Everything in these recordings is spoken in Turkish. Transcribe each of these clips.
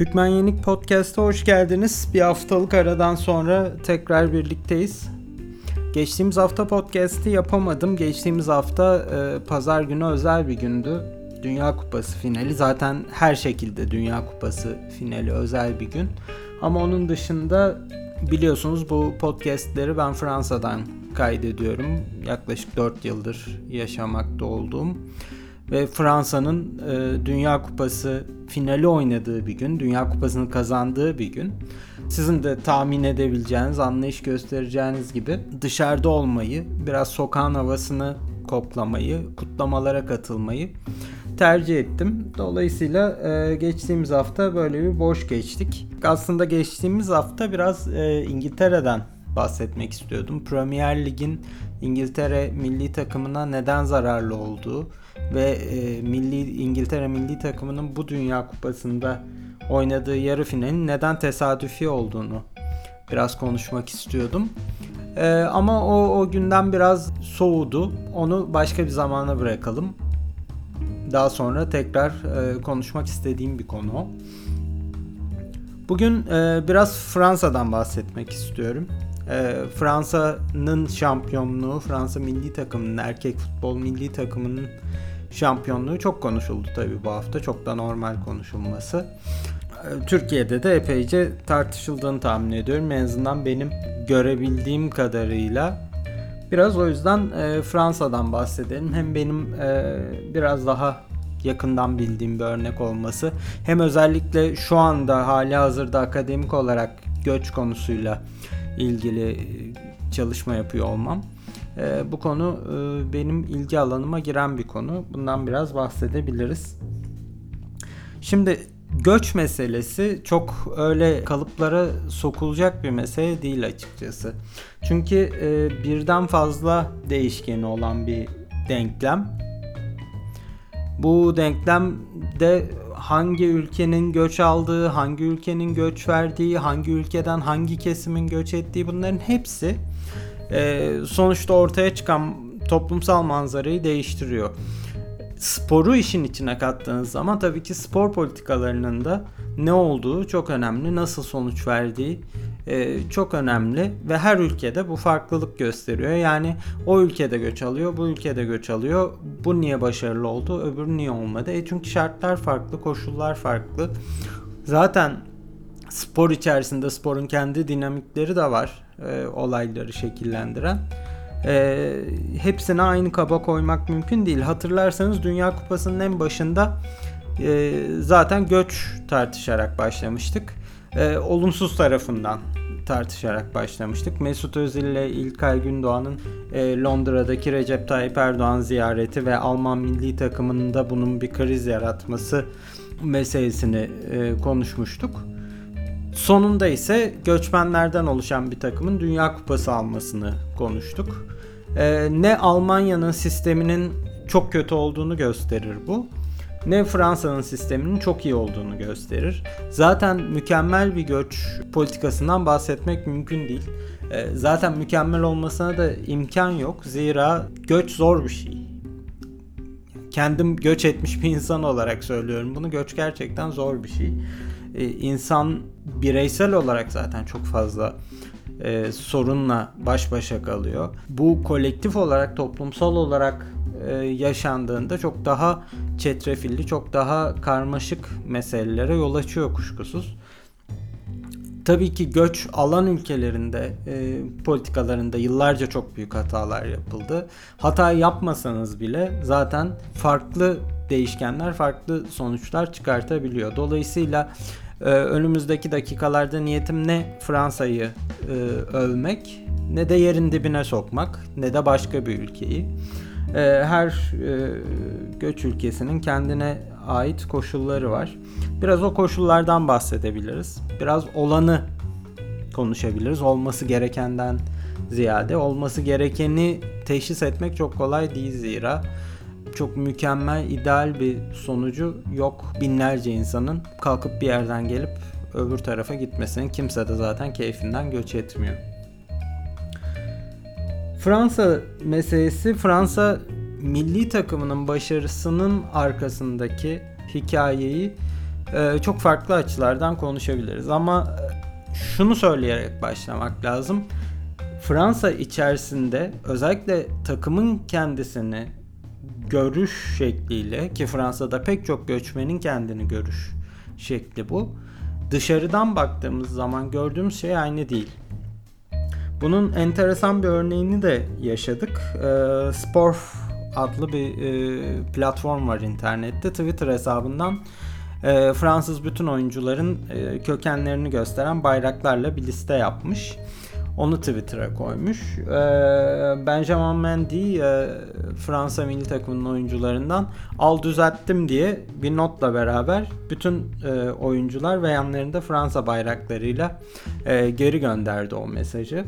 Hükmen Yenik Podcast'a hoş geldiniz. Bir haftalık aradan sonra tekrar birlikteyiz. Geçtiğimiz hafta podcast'i yapamadım. Geçtiğimiz hafta e, pazar günü özel bir gündü. Dünya Kupası finali. Zaten her şekilde Dünya Kupası finali özel bir gün. Ama onun dışında biliyorsunuz bu podcast'leri ben Fransa'dan kaydediyorum. Yaklaşık 4 yıldır yaşamakta olduğum ve Fransa'nın e, Dünya Kupası finali oynadığı bir gün, Dünya Kupası'nı kazandığı bir gün. Sizin de tahmin edebileceğiniz, anlayış göstereceğiniz gibi dışarıda olmayı, biraz sokağın havasını koklamayı, kutlamalara katılmayı tercih ettim. Dolayısıyla e, geçtiğimiz hafta böyle bir boş geçtik. Aslında geçtiğimiz hafta biraz e, İngiltere'den bahsetmek istiyordum. Premier Lig'in İngiltere milli takımına neden zararlı olduğu ve e, milli İngiltere milli takımının bu Dünya Kupası'nda oynadığı yarı finalin neden tesadüfi olduğunu biraz konuşmak istiyordum. E, ama o, o günden biraz soğudu. Onu başka bir zamana bırakalım. Daha sonra tekrar e, konuşmak istediğim bir konu. Bugün e, biraz Fransa'dan bahsetmek istiyorum. E, Fransa'nın şampiyonluğu, Fransa milli takımının, erkek futbol milli takımının şampiyonluğu çok konuşuldu tabii bu hafta. Çok da normal konuşulması. E, Türkiye'de de epeyce tartışıldığını tahmin ediyorum. En azından benim görebildiğim kadarıyla. Biraz o yüzden e, Fransa'dan bahsedelim. Hem benim e, biraz daha yakından bildiğim bir örnek olması hem özellikle şu anda hali hazırda akademik olarak göç konusuyla ilgili çalışma yapıyor olmam. E, bu konu e, benim ilgi alanıma giren bir konu. Bundan biraz bahsedebiliriz. Şimdi göç meselesi çok öyle kalıplara sokulacak bir mesele değil açıkçası. Çünkü e, birden fazla değişkeni olan bir denklem. Bu denklemde hangi ülkenin göç aldığı, hangi ülkenin göç verdiği, hangi ülkeden hangi kesimin göç ettiği bunların hepsi e, sonuçta ortaya çıkan toplumsal manzarayı değiştiriyor. Sporu işin içine kattığınız zaman tabii ki spor politikalarının da ne olduğu çok önemli, nasıl sonuç verdiği çok önemli ve her ülkede bu farklılık gösteriyor. Yani o ülkede göç alıyor, bu ülkede göç alıyor. Bu niye başarılı oldu, öbürü niye olmadı? E çünkü şartlar farklı, koşullar farklı. Zaten spor içerisinde sporun kendi dinamikleri de var e, olayları şekillendiren. E, hepsini aynı kaba koymak mümkün değil. Hatırlarsanız Dünya Kupası'nın en başında e, zaten göç tartışarak başlamıştık. E, olumsuz tarafından tartışarak başlamıştık. Mesut Özil ile İlkay Gündoğan'ın e, Londra'daki Recep Tayyip Erdoğan ziyareti ve Alman milli takımının da bunun bir kriz yaratması meselesini e, konuşmuştuk. Sonunda ise göçmenlerden oluşan bir takımın Dünya Kupası almasını konuştuk. Ee, ne Almanya'nın sisteminin çok kötü olduğunu gösterir bu. Ne Fransa'nın sisteminin çok iyi olduğunu gösterir. Zaten mükemmel bir göç politikasından bahsetmek mümkün değil. Ee, zaten mükemmel olmasına da imkan yok. Zira göç zor bir şey. Kendim göç etmiş bir insan olarak söylüyorum bunu. Göç gerçekten zor bir şey e, insan bireysel olarak zaten çok fazla e, sorunla baş başa kalıyor. Bu kolektif olarak, toplumsal olarak e, yaşandığında çok daha çetrefilli, çok daha karmaşık meselelere yol açıyor kuşkusuz. Tabii ki göç alan ülkelerinde e, politikalarında yıllarca çok büyük hatalar yapıldı. Hata yapmasanız bile zaten farklı değişkenler farklı sonuçlar çıkartabiliyor. Dolayısıyla e, önümüzdeki dakikalarda niyetim ne Fransa'yı e, övmek ne de yerin dibine sokmak ne de başka bir ülkeyi. E, her e, göç ülkesinin kendine ait koşulları var. Biraz o koşullardan bahsedebiliriz. Biraz olanı konuşabiliriz. Olması gerekenden ziyade olması gerekeni teşhis etmek çok kolay değil zira çok mükemmel, ideal bir sonucu yok. Binlerce insanın kalkıp bir yerden gelip öbür tarafa gitmesinin kimse de zaten keyfinden göç etmiyor. Fransa meselesi Fransa milli takımının başarısının arkasındaki hikayeyi e, çok farklı açılardan konuşabiliriz. Ama e, şunu söyleyerek başlamak lazım. Fransa içerisinde özellikle takımın kendisini görüş şekliyle ki Fransa'da pek çok göçmenin kendini görüş şekli bu. Dışarıdan baktığımız zaman gördüğümüz şey aynı değil. Bunun enteresan bir örneğini de yaşadık. E, Sporf adlı bir e, platform var internette. Twitter hesabından e, Fransız bütün oyuncuların e, kökenlerini gösteren bayraklarla bir liste yapmış. Onu Twitter'a koymuş. E, Benjamin Mendy e, Fransa milli takımının oyuncularından al düzelttim diye bir notla beraber bütün e, oyuncular ve yanlarında Fransa bayraklarıyla e, geri gönderdi o mesajı.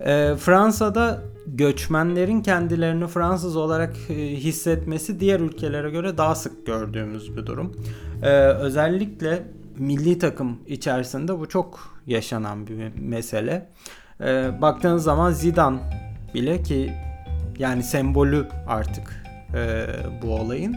E, Fransa'da göçmenlerin kendilerini Fransız olarak e, hissetmesi diğer ülkelere göre daha sık gördüğümüz bir durum. Ee, özellikle milli takım içerisinde bu çok yaşanan bir mesele. Ee, baktığınız zaman Zidane bile ki yani sembolü artık e, bu olayın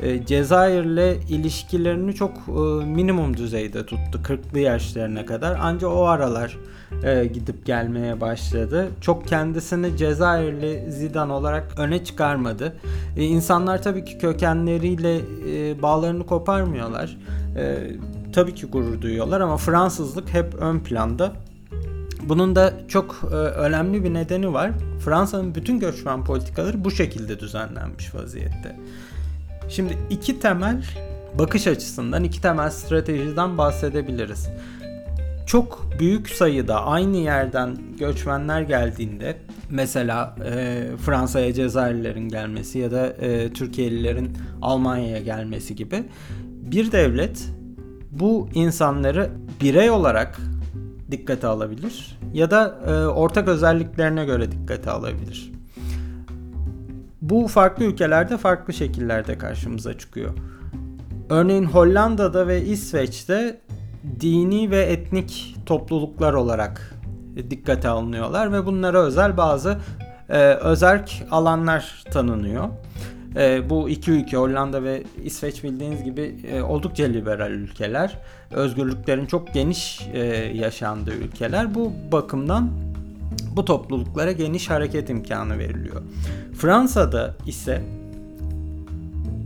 e, Cezayir'le ilişkilerini çok e, minimum düzeyde tuttu 40'lı yaşlarına kadar. Ancak o aralar e, gidip gelmeye başladı. Çok kendisini Cezayirli Zidane olarak öne çıkarmadı. E, insanlar tabii ki kökenleriyle e, bağlarını koparmıyorlar. E, tabii ki gurur duyuyorlar ama Fransızlık hep ön planda. Bunun da çok e, önemli bir nedeni var. Fransa'nın bütün göçmen politikaları bu şekilde düzenlenmiş vaziyette. Şimdi iki temel bakış açısından iki temel stratejiden bahsedebiliriz. Çok büyük sayıda aynı yerden göçmenler geldiğinde mesela e, Fransa'ya Cezayirlilerin gelmesi ya da e, Türkiye'lilerin Almanya'ya gelmesi gibi bir devlet bu insanları birey olarak dikkate alabilir ya da e, ortak özelliklerine göre dikkate alabilir. Bu farklı ülkelerde farklı şekillerde karşımıza çıkıyor. Örneğin Hollanda'da ve İsveç'te dini ve etnik topluluklar olarak dikkate alınıyorlar ve bunlara özel bazı e, özerk alanlar tanınıyor. E, bu iki ülke Hollanda ve İsveç bildiğiniz gibi e, oldukça liberal ülkeler. Özgürlüklerin çok geniş e, yaşandığı ülkeler. Bu bakımdan bu topluluklara geniş hareket imkanı veriliyor. Fransa'da ise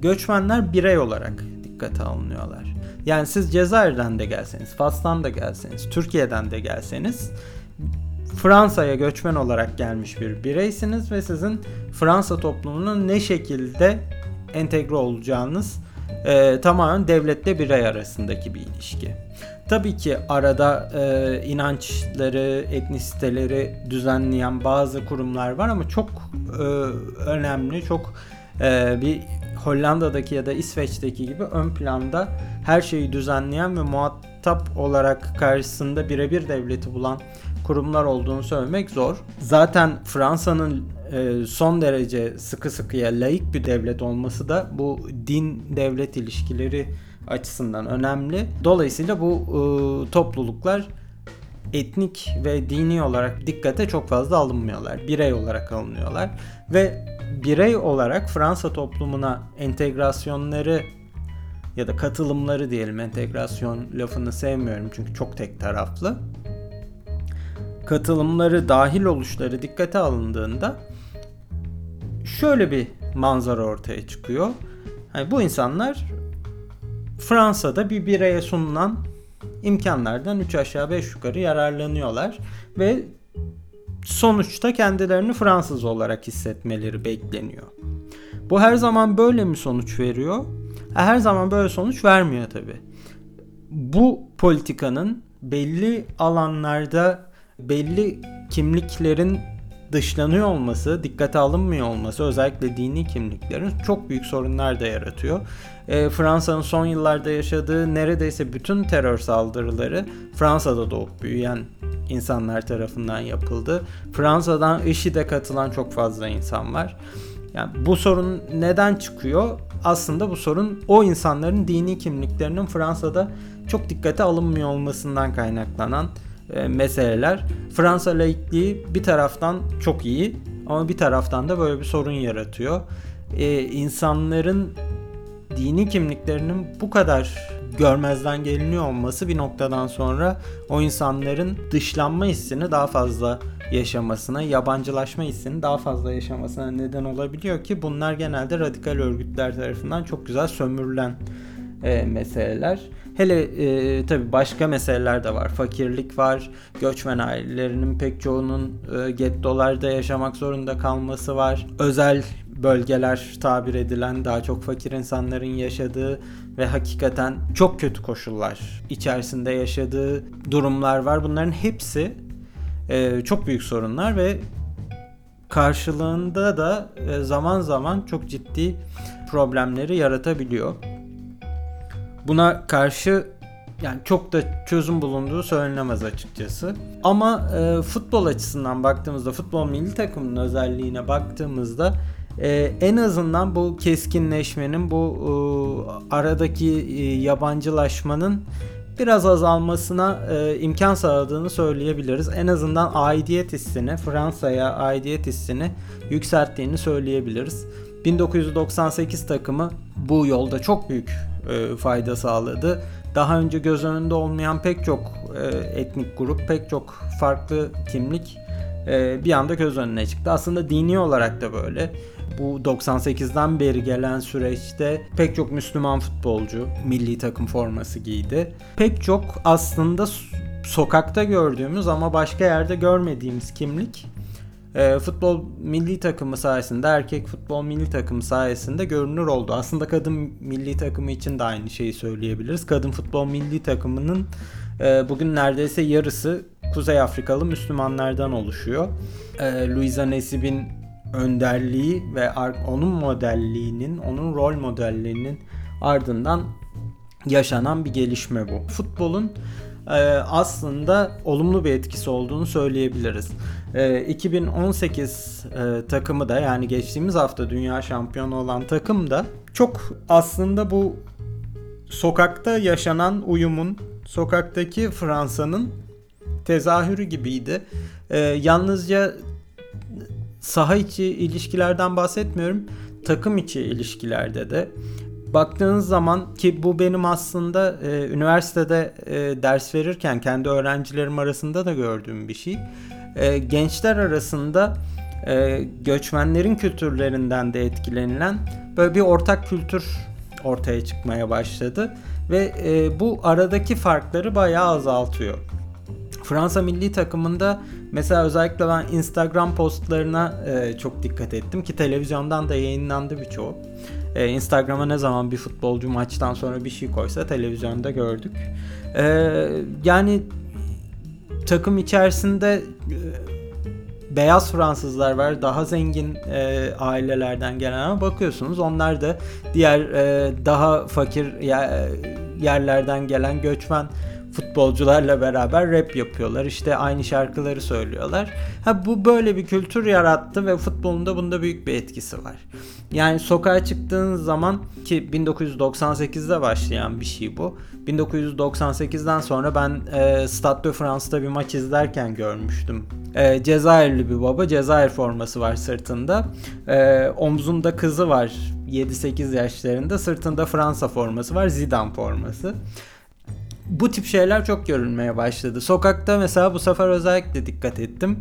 göçmenler birey olarak dikkate alınıyorlar. Yani siz Cezayir'den de gelseniz, Fas'tan da gelseniz, Türkiye'den de gelseniz Fransa'ya göçmen olarak gelmiş bir bireysiniz ve sizin Fransa toplumunun ne şekilde entegre olacağınız e, tamamen devletle birey arasındaki bir ilişki. Tabii ki arada e, inançları, etnisiteleri düzenleyen bazı kurumlar var ama çok e, önemli, çok e, bir Hollanda'daki ya da İsveç'teki gibi ön planda her şeyi düzenleyen ve muhatap olarak karşısında birebir devleti bulan kurumlar olduğunu söylemek zor. Zaten Fransa'nın e, son derece sıkı sıkıya laik bir devlet olması da bu din devlet ilişkileri açısından önemli. Dolayısıyla bu e, topluluklar etnik ve dini olarak dikkate çok fazla alınmıyorlar. Birey olarak alınıyorlar ve birey olarak Fransa toplumuna entegrasyonları ya da katılımları diyelim entegrasyon lafını sevmiyorum çünkü çok tek taraflı. Katılımları dahil oluşları dikkate alındığında şöyle bir manzara ortaya çıkıyor. Yani bu insanlar Fransa'da bir bireye sunulan imkanlardan 3 aşağı 5 yukarı yararlanıyorlar ve sonuçta kendilerini Fransız olarak hissetmeleri bekleniyor. Bu her zaman böyle mi sonuç veriyor? Her zaman böyle sonuç vermiyor tabi. Bu politikanın belli alanlarda belli kimliklerin dışlanıyor olması, dikkate alınmıyor olması özellikle dini kimliklerin çok büyük sorunlar da yaratıyor. E, Fransa'nın son yıllarda yaşadığı neredeyse bütün terör saldırıları Fransa'da doğup büyüyen insanlar tarafından yapıldı. Fransa'dan IŞİD'e katılan çok fazla insan var. Yani bu sorun neden çıkıyor? Aslında bu sorun o insanların dini kimliklerinin Fransa'da çok dikkate alınmıyor olmasından kaynaklanan e, meseleler. Fransa laikliği bir taraftan çok iyi ama bir taraftan da böyle bir sorun yaratıyor. E, insanların dini kimliklerinin bu kadar görmezden geliniyor olması bir noktadan sonra o insanların dışlanma hissini daha fazla yaşamasına, yabancılaşma hissini daha fazla yaşamasına neden olabiliyor ki bunlar genelde radikal örgütler tarafından çok güzel sömürülen e, meseleler. Hele e, tabii başka meseleler de var. Fakirlik var, göçmen ailelerinin pek çoğunun e, gettolarda yaşamak zorunda kalması var. Özel bölgeler tabir edilen daha çok fakir insanların yaşadığı ve hakikaten çok kötü koşullar içerisinde yaşadığı durumlar var. Bunların hepsi e, çok büyük sorunlar ve karşılığında da e, zaman zaman çok ciddi problemleri yaratabiliyor. Buna karşı yani çok da çözüm bulunduğu söylenemez açıkçası. Ama e, futbol açısından baktığımızda, futbol milli takımının özelliğine baktığımızda e, en azından bu keskinleşmenin, bu e, aradaki e, yabancılaşmanın biraz azalmasına e, imkan sağladığını söyleyebiliriz. En azından aidiyet hissini, Fransa'ya aidiyet hissini yükselttiğini söyleyebiliriz. 1998 takımı bu yolda çok büyük e, fayda sağladı. Daha önce göz önünde olmayan pek çok e, etnik grup, pek çok farklı kimlik e, bir anda göz önüne çıktı. Aslında dini olarak da böyle. Bu 98'den beri gelen süreçte pek çok Müslüman futbolcu milli takım forması giydi. Pek çok aslında sokakta gördüğümüz ama başka yerde görmediğimiz kimlik e, futbol milli takımı sayesinde erkek futbol milli takımı sayesinde görünür oldu. Aslında kadın milli takımı için de aynı şeyi söyleyebiliriz. Kadın futbol milli takımının e, bugün neredeyse yarısı Kuzey Afrikalı Müslümanlardan oluşuyor. E, Luisa Nesib'in önderliği ve onun modelliğinin, onun rol modelliğinin ardından yaşanan bir gelişme bu. Futbolun e, aslında olumlu bir etkisi olduğunu söyleyebiliriz. 2018 e, e, takımı da yani geçtiğimiz hafta dünya şampiyonu olan takım da çok aslında bu sokakta yaşanan uyumun, sokaktaki Fransa'nın tezahürü gibiydi. Yalnızca saha içi ilişkilerden bahsetmiyorum. Takım içi ilişkilerde de baktığınız zaman ki bu benim aslında e, üniversitede e, ders verirken kendi öğrencilerim arasında da gördüğüm bir şey. E, gençler arasında e, göçmenlerin kültürlerinden de etkilenilen böyle bir ortak kültür ortaya çıkmaya başladı ve e, bu aradaki farkları bayağı azaltıyor. Fransa milli takımında mesela özellikle ben Instagram postlarına çok dikkat ettim ki televizyondan da yayınlandı birçoğu. Instagram'a ne zaman bir futbolcu maçtan sonra bir şey koysa televizyonda gördük. Yani takım içerisinde e, beyaz Fransızlar var. Daha zengin e, ailelerden gelen ama bakıyorsunuz onlar da diğer e, daha fakir yer, yerlerden gelen göçmen futbolcularla beraber rap yapıyorlar. İşte aynı şarkıları söylüyorlar. Ha bu böyle bir kültür yarattı ve futbolun da bunda büyük bir etkisi var. Yani sokağa çıktığın zaman ki 1998'de başlayan bir şey bu. 1998'den sonra ben e, Stade de France'da bir maç izlerken görmüştüm. E, Cezayirli bir baba, Cezayir forması var sırtında. E, omzunda kızı var 7-8 yaşlarında. Sırtında Fransa forması var, Zidane forması bu tip şeyler çok görülmeye başladı. Sokakta mesela bu sefer özellikle dikkat ettim.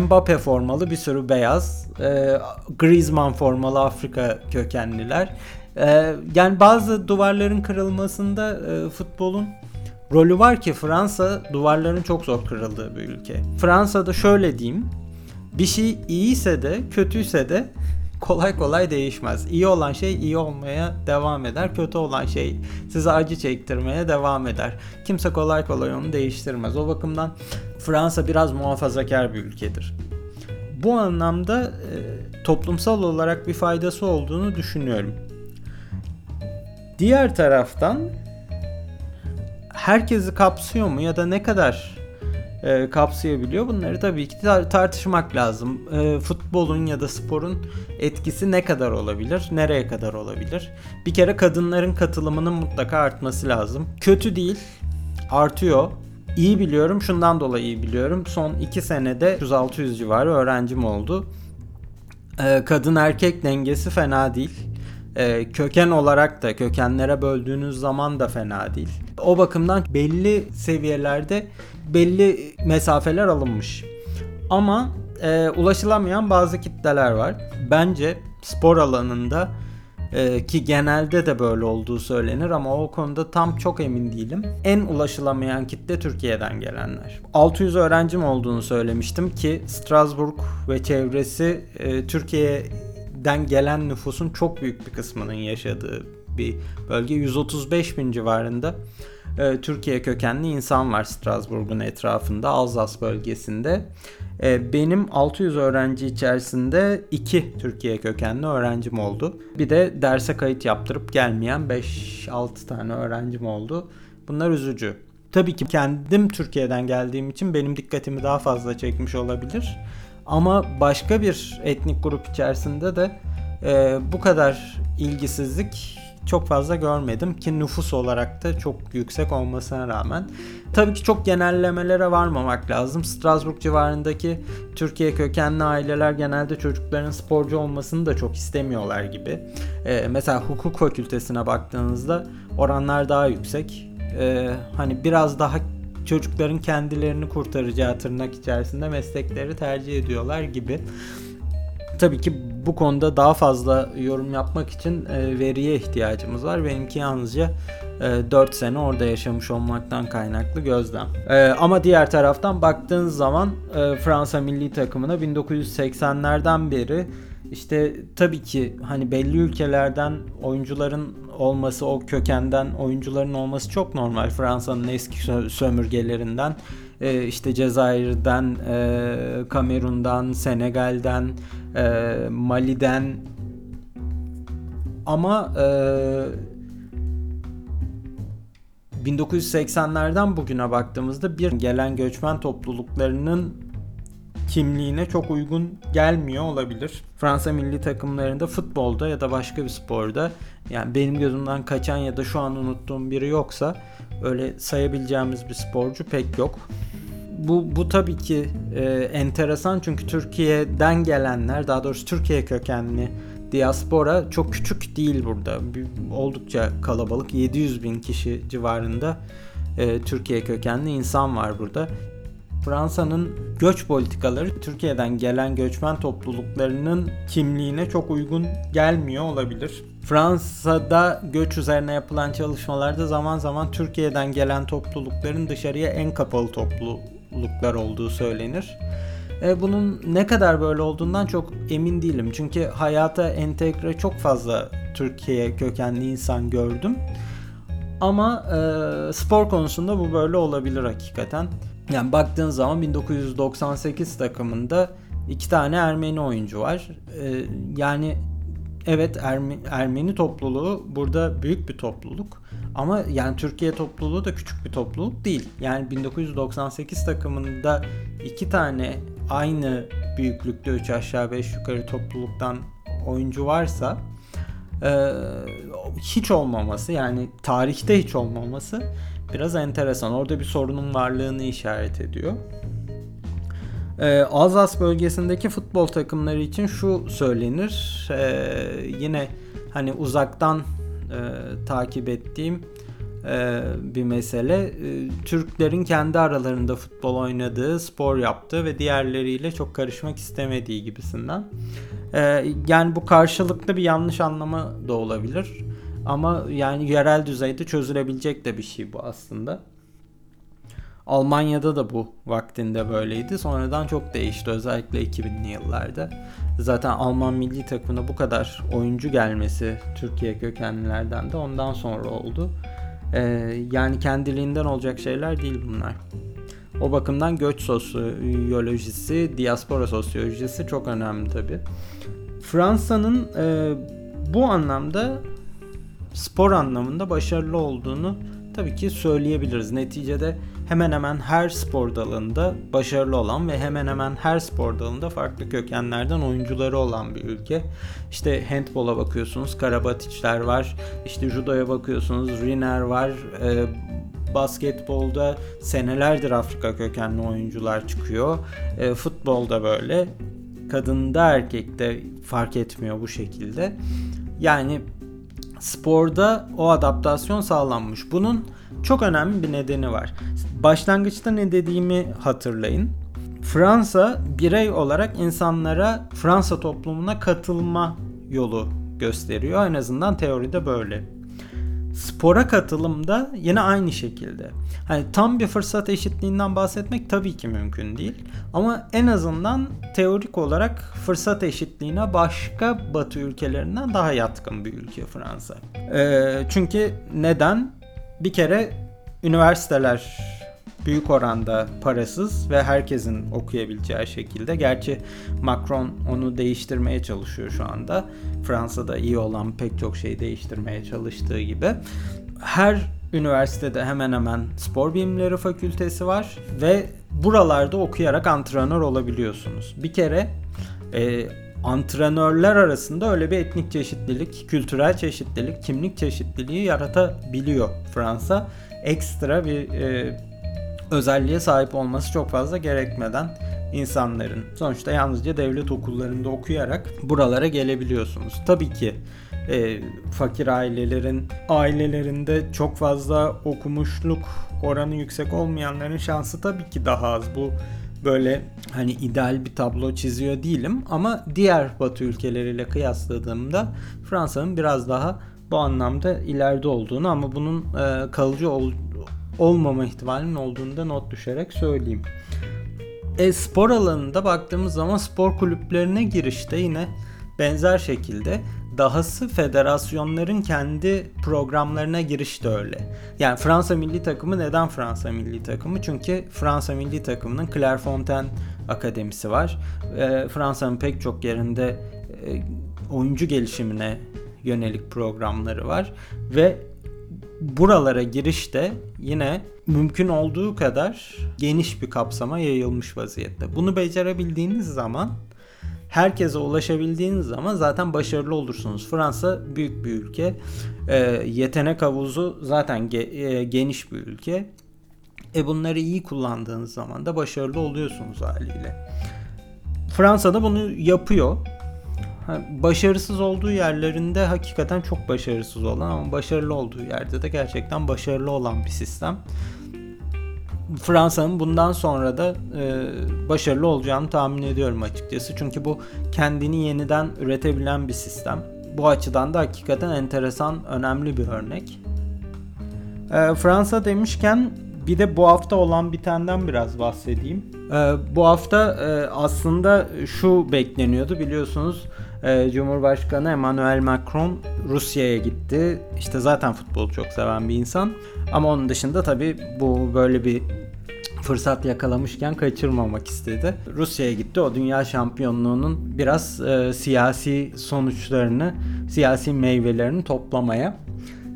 Mbappe formalı bir sürü beyaz, e, Griezmann formalı Afrika kökenliler. E, yani bazı duvarların kırılmasında e, futbolun rolü var ki Fransa duvarların çok zor kırıldığı bir ülke. Fransa'da şöyle diyeyim. Bir şey iyiyse de kötüyse de kolay kolay değişmez. İyi olan şey iyi olmaya devam eder. Kötü olan şey size acı çektirmeye devam eder. Kimse kolay kolay onu değiştirmez. O bakımdan Fransa biraz muhafazakar bir ülkedir. Bu anlamda e, toplumsal olarak bir faydası olduğunu düşünüyorum. Diğer taraftan herkesi kapsıyor mu ya da ne kadar e, kapsayabiliyor. Bunları tabii ki tar- tartışmak lazım. E, futbolun ya da sporun etkisi ne kadar olabilir? Nereye kadar olabilir? Bir kere kadınların katılımının mutlaka artması lazım. Kötü değil, artıyor. İyi biliyorum, şundan dolayı iyi biliyorum. Son 2 senede 100-600 civarı öğrencim oldu. E, kadın erkek dengesi fena değil. e, köken olarak da kökenlere böldüğünüz zaman da fena değil. O bakımdan belli seviyelerde belli mesafeler alınmış. Ama e, ulaşılamayan bazı kitleler var. Bence spor alanında e, ki genelde de böyle olduğu söylenir ama o konuda tam çok emin değilim. En ulaşılamayan kitle Türkiye'den gelenler. 600 öğrencim olduğunu söylemiştim ki Strasbourg ve çevresi e, Türkiye'den gelen nüfusun çok büyük bir kısmının yaşadığı bir bölge. 135 bin civarında e, Türkiye kökenli insan var Strasbourg'un etrafında, Alzas bölgesinde. E, benim 600 öğrenci içerisinde 2 Türkiye kökenli öğrencim oldu. Bir de derse kayıt yaptırıp gelmeyen 5-6 tane öğrencim oldu. Bunlar üzücü. Tabii ki kendim Türkiye'den geldiğim için benim dikkatimi daha fazla çekmiş olabilir. Ama başka bir etnik grup içerisinde de e, bu kadar ilgisizlik çok fazla görmedim ki nüfus olarak da çok yüksek olmasına rağmen. Tabii ki çok genellemelere varmamak lazım. Strasbourg civarındaki Türkiye kökenli aileler genelde çocukların sporcu olmasını da çok istemiyorlar gibi. Ee, mesela hukuk fakültesine baktığınızda oranlar daha yüksek. Ee, hani biraz daha çocukların kendilerini kurtaracağı tırnak içerisinde meslekleri tercih ediyorlar gibi. Tabii ki bu konuda daha fazla yorum yapmak için e, veriye ihtiyacımız var. Benimki yalnızca e, 4 sene orada yaşamış olmaktan kaynaklı gözlem. E, ama diğer taraftan baktığınız zaman e, Fransa milli takımına 1980'lerden beri işte tabii ki hani belli ülkelerden oyuncuların olması, o kökenden oyuncuların olması çok normal. Fransa'nın eski sömürgelerinden e, işte Cezayir'den, e, Kamerun'dan, Senegal'den, e, Mali'den ama e, 1980'lerden bugüne baktığımızda bir gelen göçmen topluluklarının kimliğine çok uygun gelmiyor olabilir. Fransa milli takımlarında futbolda ya da başka bir sporda yani benim gözümden kaçan ya da şu an unuttuğum biri yoksa öyle sayabileceğimiz bir sporcu pek yok bu, bu tabii ki e, enteresan çünkü Türkiye'den gelenler daha doğrusu Türkiye kökenli diaspora çok küçük değil burada. Bir, oldukça kalabalık 700 bin kişi civarında e, Türkiye kökenli insan var burada. Fransa'nın göç politikaları Türkiye'den gelen göçmen topluluklarının kimliğine çok uygun gelmiyor olabilir. Fransa'da göç üzerine yapılan çalışmalarda zaman zaman Türkiye'den gelen toplulukların dışarıya en kapalı topluluk topluluklar olduğu söylenir. E, bunun ne kadar böyle olduğundan çok emin değilim. Çünkü hayata entegre çok fazla Türkiye kökenli insan gördüm. Ama e, spor konusunda bu böyle olabilir hakikaten. Yani baktığın zaman 1998 takımında iki tane Ermeni oyuncu var. E, yani evet Erme, Ermeni topluluğu burada büyük bir topluluk. Ama yani Türkiye topluluğu da küçük bir topluluk değil. Yani 1998 takımında iki tane aynı büyüklükte 3 aşağı 5 yukarı topluluktan oyuncu varsa e, hiç olmaması yani tarihte hiç olmaması biraz enteresan. Orada bir sorunun varlığını işaret ediyor. E, Alzas bölgesindeki futbol takımları için şu söylenir. E, yine hani uzaktan e, takip ettiğim e, bir mesele. E, Türklerin kendi aralarında futbol oynadığı, spor yaptığı ve diğerleriyle çok karışmak istemediği gibisinden. E, yani bu karşılıklı bir yanlış anlama da olabilir. Ama yani yerel düzeyde çözülebilecek de bir şey bu aslında. Almanya'da da bu vaktinde böyleydi. Sonradan çok değişti özellikle 2000'li yıllarda. Zaten Alman milli takımına bu kadar oyuncu gelmesi Türkiye kökenlilerden de ondan sonra oldu. Ee, yani kendiliğinden olacak şeyler değil bunlar. O bakımdan göç sosyolojisi, diaspora sosyolojisi çok önemli tabi. Fransa'nın e, bu anlamda spor anlamında başarılı olduğunu tabii ki söyleyebiliriz. Neticede hemen hemen her spor dalında başarılı olan ve hemen hemen her spor dalında farklı kökenlerden oyuncuları olan bir ülke. İşte handbola bakıyorsunuz Karabatic'ler var. İşte judoya bakıyorsunuz Riner var. E, basketbolda senelerdir Afrika kökenli oyuncular çıkıyor. E, futbolda böyle. Kadında erkekte fark etmiyor bu şekilde. Yani sporda o adaptasyon sağlanmış. Bunun çok önemli bir nedeni var. Başlangıçta ne dediğimi hatırlayın. Fransa birey olarak insanlara Fransa toplumuna katılma yolu gösteriyor. En azından teoride böyle. Spora katılımda yine aynı şekilde. Hani tam bir fırsat eşitliğinden bahsetmek tabii ki mümkün değil. Ama en azından teorik olarak fırsat eşitliğine başka batı ülkelerinden daha yatkın bir ülke Fransa. Ee, çünkü neden? Bir kere üniversiteler büyük oranda parasız ve herkesin okuyabileceği şekilde. Gerçi Macron onu değiştirmeye çalışıyor şu anda. Fransa'da iyi olan pek çok şeyi değiştirmeye çalıştığı gibi. Her üniversitede hemen hemen spor bilimleri fakültesi var ve buralarda okuyarak antrenör olabiliyorsunuz. Bir kere e, antrenörler arasında öyle bir etnik çeşitlilik, kültürel çeşitlilik, kimlik çeşitliliği yaratabiliyor Fransa. Ekstra bir e, özelliğe sahip olması çok fazla gerekmeden insanların sonuçta yalnızca devlet okullarında okuyarak buralara gelebiliyorsunuz. Tabii ki e, fakir ailelerin ailelerinde çok fazla okumuşluk oranı yüksek olmayanların şansı tabii ki daha az. Bu böyle hani ideal bir tablo çiziyor değilim ama diğer batı ülkeleriyle kıyasladığımda Fransa'nın biraz daha bu anlamda ileride olduğunu ama bunun e, kalıcı ol, olmama ihtimalinin olduğunu da not düşerek söyleyeyim. E, spor alanında baktığımız zaman spor kulüplerine girişte yine benzer şekilde dahası federasyonların kendi programlarına giriş de öyle. Yani Fransa milli takımı neden Fransa milli takımı? Çünkü Fransa milli takımının Clairefontaine akademisi var. E, Fransa'nın pek çok yerinde e, oyuncu gelişimine yönelik programları var ve buralara giriş de yine mümkün olduğu kadar geniş bir kapsama yayılmış vaziyette. Bunu becerebildiğiniz zaman herkese ulaşabildiğiniz zaman zaten başarılı olursunuz. Fransa büyük bir ülke. E, yetenek havuzu zaten ge, e, geniş bir ülke. E bunları iyi kullandığınız zaman da başarılı oluyorsunuz haliyle. Fransa da bunu yapıyor başarısız olduğu yerlerinde hakikaten çok başarısız olan ama başarılı olduğu yerde de gerçekten başarılı olan bir sistem. Fransa'nın bundan sonra da e, başarılı olacağını tahmin ediyorum açıkçası. Çünkü bu kendini yeniden üretebilen bir sistem. Bu açıdan da hakikaten enteresan, önemli bir örnek. E, Fransa demişken bir de bu hafta olan bitenden biraz bahsedeyim. E, bu hafta e, aslında şu bekleniyordu biliyorsunuz e, Cumhurbaşkanı Emmanuel Macron Rusya'ya gitti. İşte zaten futbolu çok seven bir insan. Ama onun dışında tabii bu böyle bir fırsat yakalamışken kaçırmamak istedi. Rusya'ya gitti. O dünya şampiyonluğunun biraz e, siyasi sonuçlarını, siyasi meyvelerini toplamaya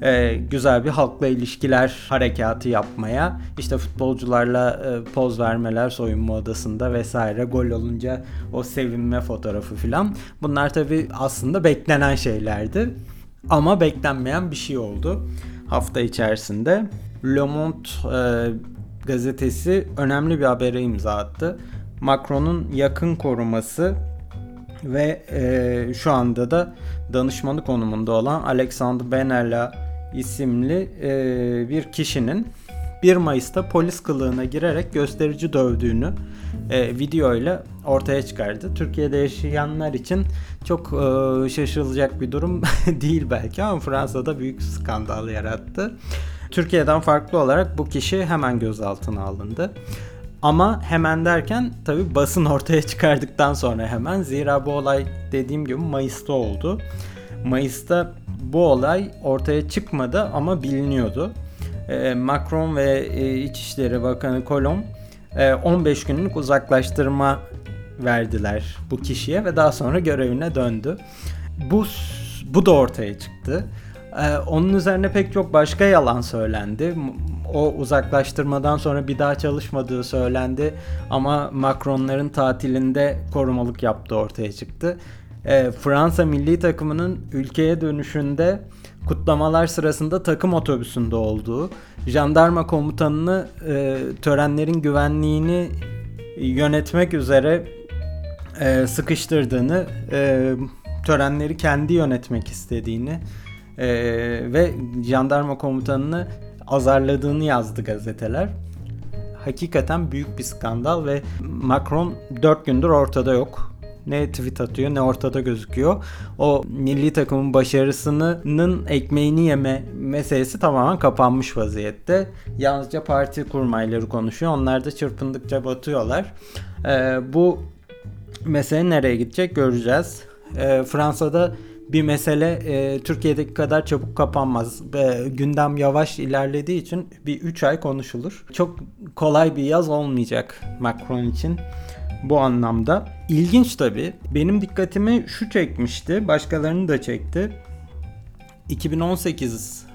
e, güzel bir halkla ilişkiler harekatı yapmaya, işte futbolcularla e, poz vermeler soyunma odasında vesaire, gol olunca o sevinme fotoğrafı filan. Bunlar tabi aslında beklenen şeylerdi. Ama beklenmeyen bir şey oldu hafta içerisinde. Le Monde e, gazetesi önemli bir habere imza attı. Macron'un yakın koruması ve e, şu anda da danışmanı konumunda olan Alexander Benalla isimli e, bir kişinin 1 Mayıs'ta polis kılığına girerek gösterici dövdüğünü e, video ortaya çıkardı. Türkiye'de yaşayanlar için çok e, şaşırılacak bir durum değil belki ama Fransa'da büyük skandal yarattı. Türkiye'den farklı olarak bu kişi hemen gözaltına alındı. Ama hemen derken tabi basın ortaya çıkardıktan sonra hemen zira bu olay dediğim gibi Mayıs'ta oldu. Mayıs'ta bu olay ortaya çıkmadı ama biliniyordu. Ee, Macron ve e, İçişleri Bakanı Colomb 15 e, günlük uzaklaştırma verdiler bu kişiye ve daha sonra görevine döndü. Bu bu da ortaya çıktı. Onun üzerine pek çok başka yalan söylendi. O uzaklaştırmadan sonra bir daha çalışmadığı söylendi ama Macron'ların tatilinde korumalık yaptığı ortaya çıktı e, Fransa milli takımının ülkeye dönüşünde kutlamalar sırasında takım otobüsünde olduğu, jandarma komutanını e, törenlerin güvenliğini yönetmek üzere e, sıkıştırdığını, e, törenleri kendi yönetmek istediğini, Ee, ve jandarma komutanını azarladığını yazdı gazeteler. Hakikaten büyük bir skandal ve Macron 4 gündür ortada yok ne tweet atıyor ne ortada gözüküyor. O milli takımın başarısının ekmeğini yeme meselesi tamamen kapanmış vaziyette. Yalnızca parti kurmayları konuşuyor. Onlar da çırpındıkça batıyorlar. Ee, bu mesele nereye gidecek göreceğiz. Ee, Fransa'da bir mesele e, Türkiye'deki kadar çabuk kapanmaz. E, gündem yavaş ilerlediği için bir 3 ay konuşulur. Çok kolay bir yaz olmayacak Macron için bu anlamda. İlginç tabii. Benim dikkatimi şu çekmişti. Başkalarını da çekti. 2018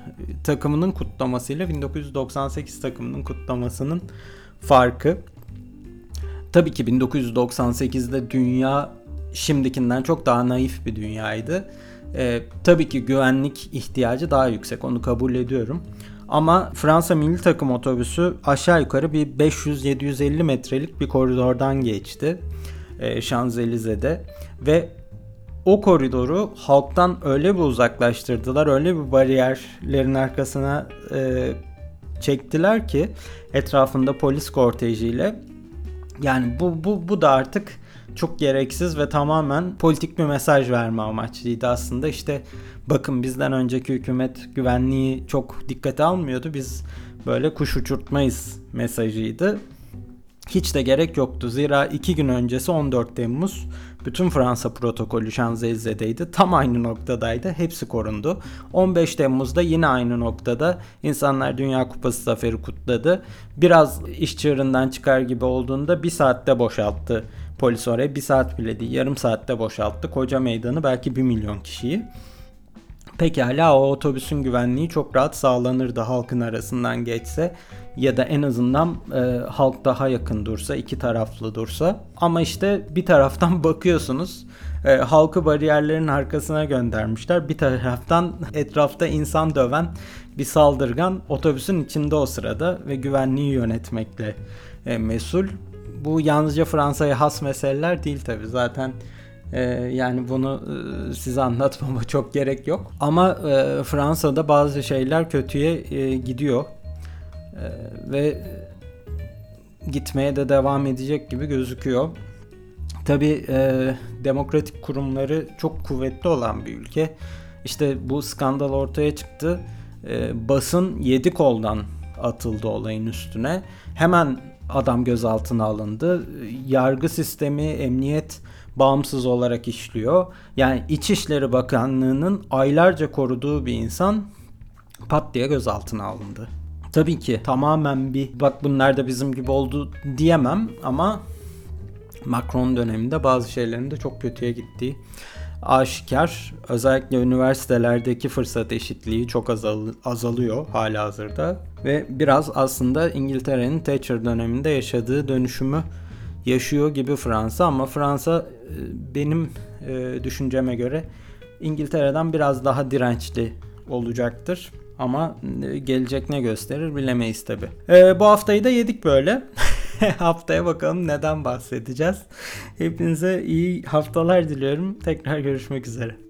takımının kutlamasıyla 1998 takımının kutlamasının farkı. Tabii ki 1998'de dünya şimdikinden çok daha naif bir dünyaydı. Ee, tabii ki güvenlik ihtiyacı daha yüksek onu kabul ediyorum. Ama Fransa milli takım otobüsü aşağı yukarı bir 500-750 metrelik bir koridordan geçti. E, Şanzelize'de ve o koridoru halktan öyle bir uzaklaştırdılar, öyle bir bariyerlerin arkasına e, çektiler ki etrafında polis kortejiyle yani bu bu bu da artık çok gereksiz ve tamamen politik bir mesaj verme amaçlıydı aslında. İşte bakın bizden önceki hükümet güvenliği çok dikkate almıyordu. Biz böyle kuş uçurtmayız mesajıydı. Hiç de gerek yoktu. Zira iki gün öncesi 14 Temmuz bütün Fransa protokolü Şanzelize'deydi. Tam aynı noktadaydı. Hepsi korundu. 15 Temmuz'da yine aynı noktada insanlar Dünya Kupası zaferi kutladı. Biraz iş çığırından çıkar gibi olduğunda bir saatte boşalttı polis oraya. Bir saat bile değil yarım saatte boşalttı. Koca meydanı belki bir milyon kişiyi. Pekala o otobüsün güvenliği çok rahat sağlanırdı halkın arasından geçse ya da en azından e, halk daha yakın dursa, iki taraflı dursa. Ama işte bir taraftan bakıyorsunuz e, halkı bariyerlerin arkasına göndermişler. Bir taraftan etrafta insan döven bir saldırgan otobüsün içinde o sırada ve güvenliği yönetmekle e, mesul. Bu yalnızca Fransa'ya has meseleler değil tabi zaten ee, yani bunu e, size anlatmama çok gerek yok. Ama e, Fransa'da bazı şeyler kötüye e, gidiyor. E, ve gitmeye de devam edecek gibi gözüküyor. Tabi demokratik kurumları çok kuvvetli olan bir ülke. İşte bu skandal ortaya çıktı. E, basın yedi koldan atıldı olayın üstüne. Hemen adam gözaltına alındı. Yargı sistemi, emniyet bağımsız olarak işliyor. Yani İçişleri Bakanlığı'nın aylarca koruduğu bir insan pat diye gözaltına alındı. Tabii ki tamamen bir bak bunlar da bizim gibi oldu diyemem ama Macron döneminde bazı şeylerin de çok kötüye gittiği aşikar. Özellikle üniversitelerdeki fırsat eşitliği çok azal azalıyor hala hazırda. Ve biraz aslında İngiltere'nin Thatcher döneminde yaşadığı dönüşümü yaşıyor gibi Fransa ama Fransa e, benim e, düşünceme göre İngiltere'den biraz daha dirençli olacaktır. Ama e, gelecek ne gösterir bilemeyiz tabi. E, bu haftayı da yedik böyle. Haftaya bakalım neden bahsedeceğiz. Hepinize iyi haftalar diliyorum. Tekrar görüşmek üzere.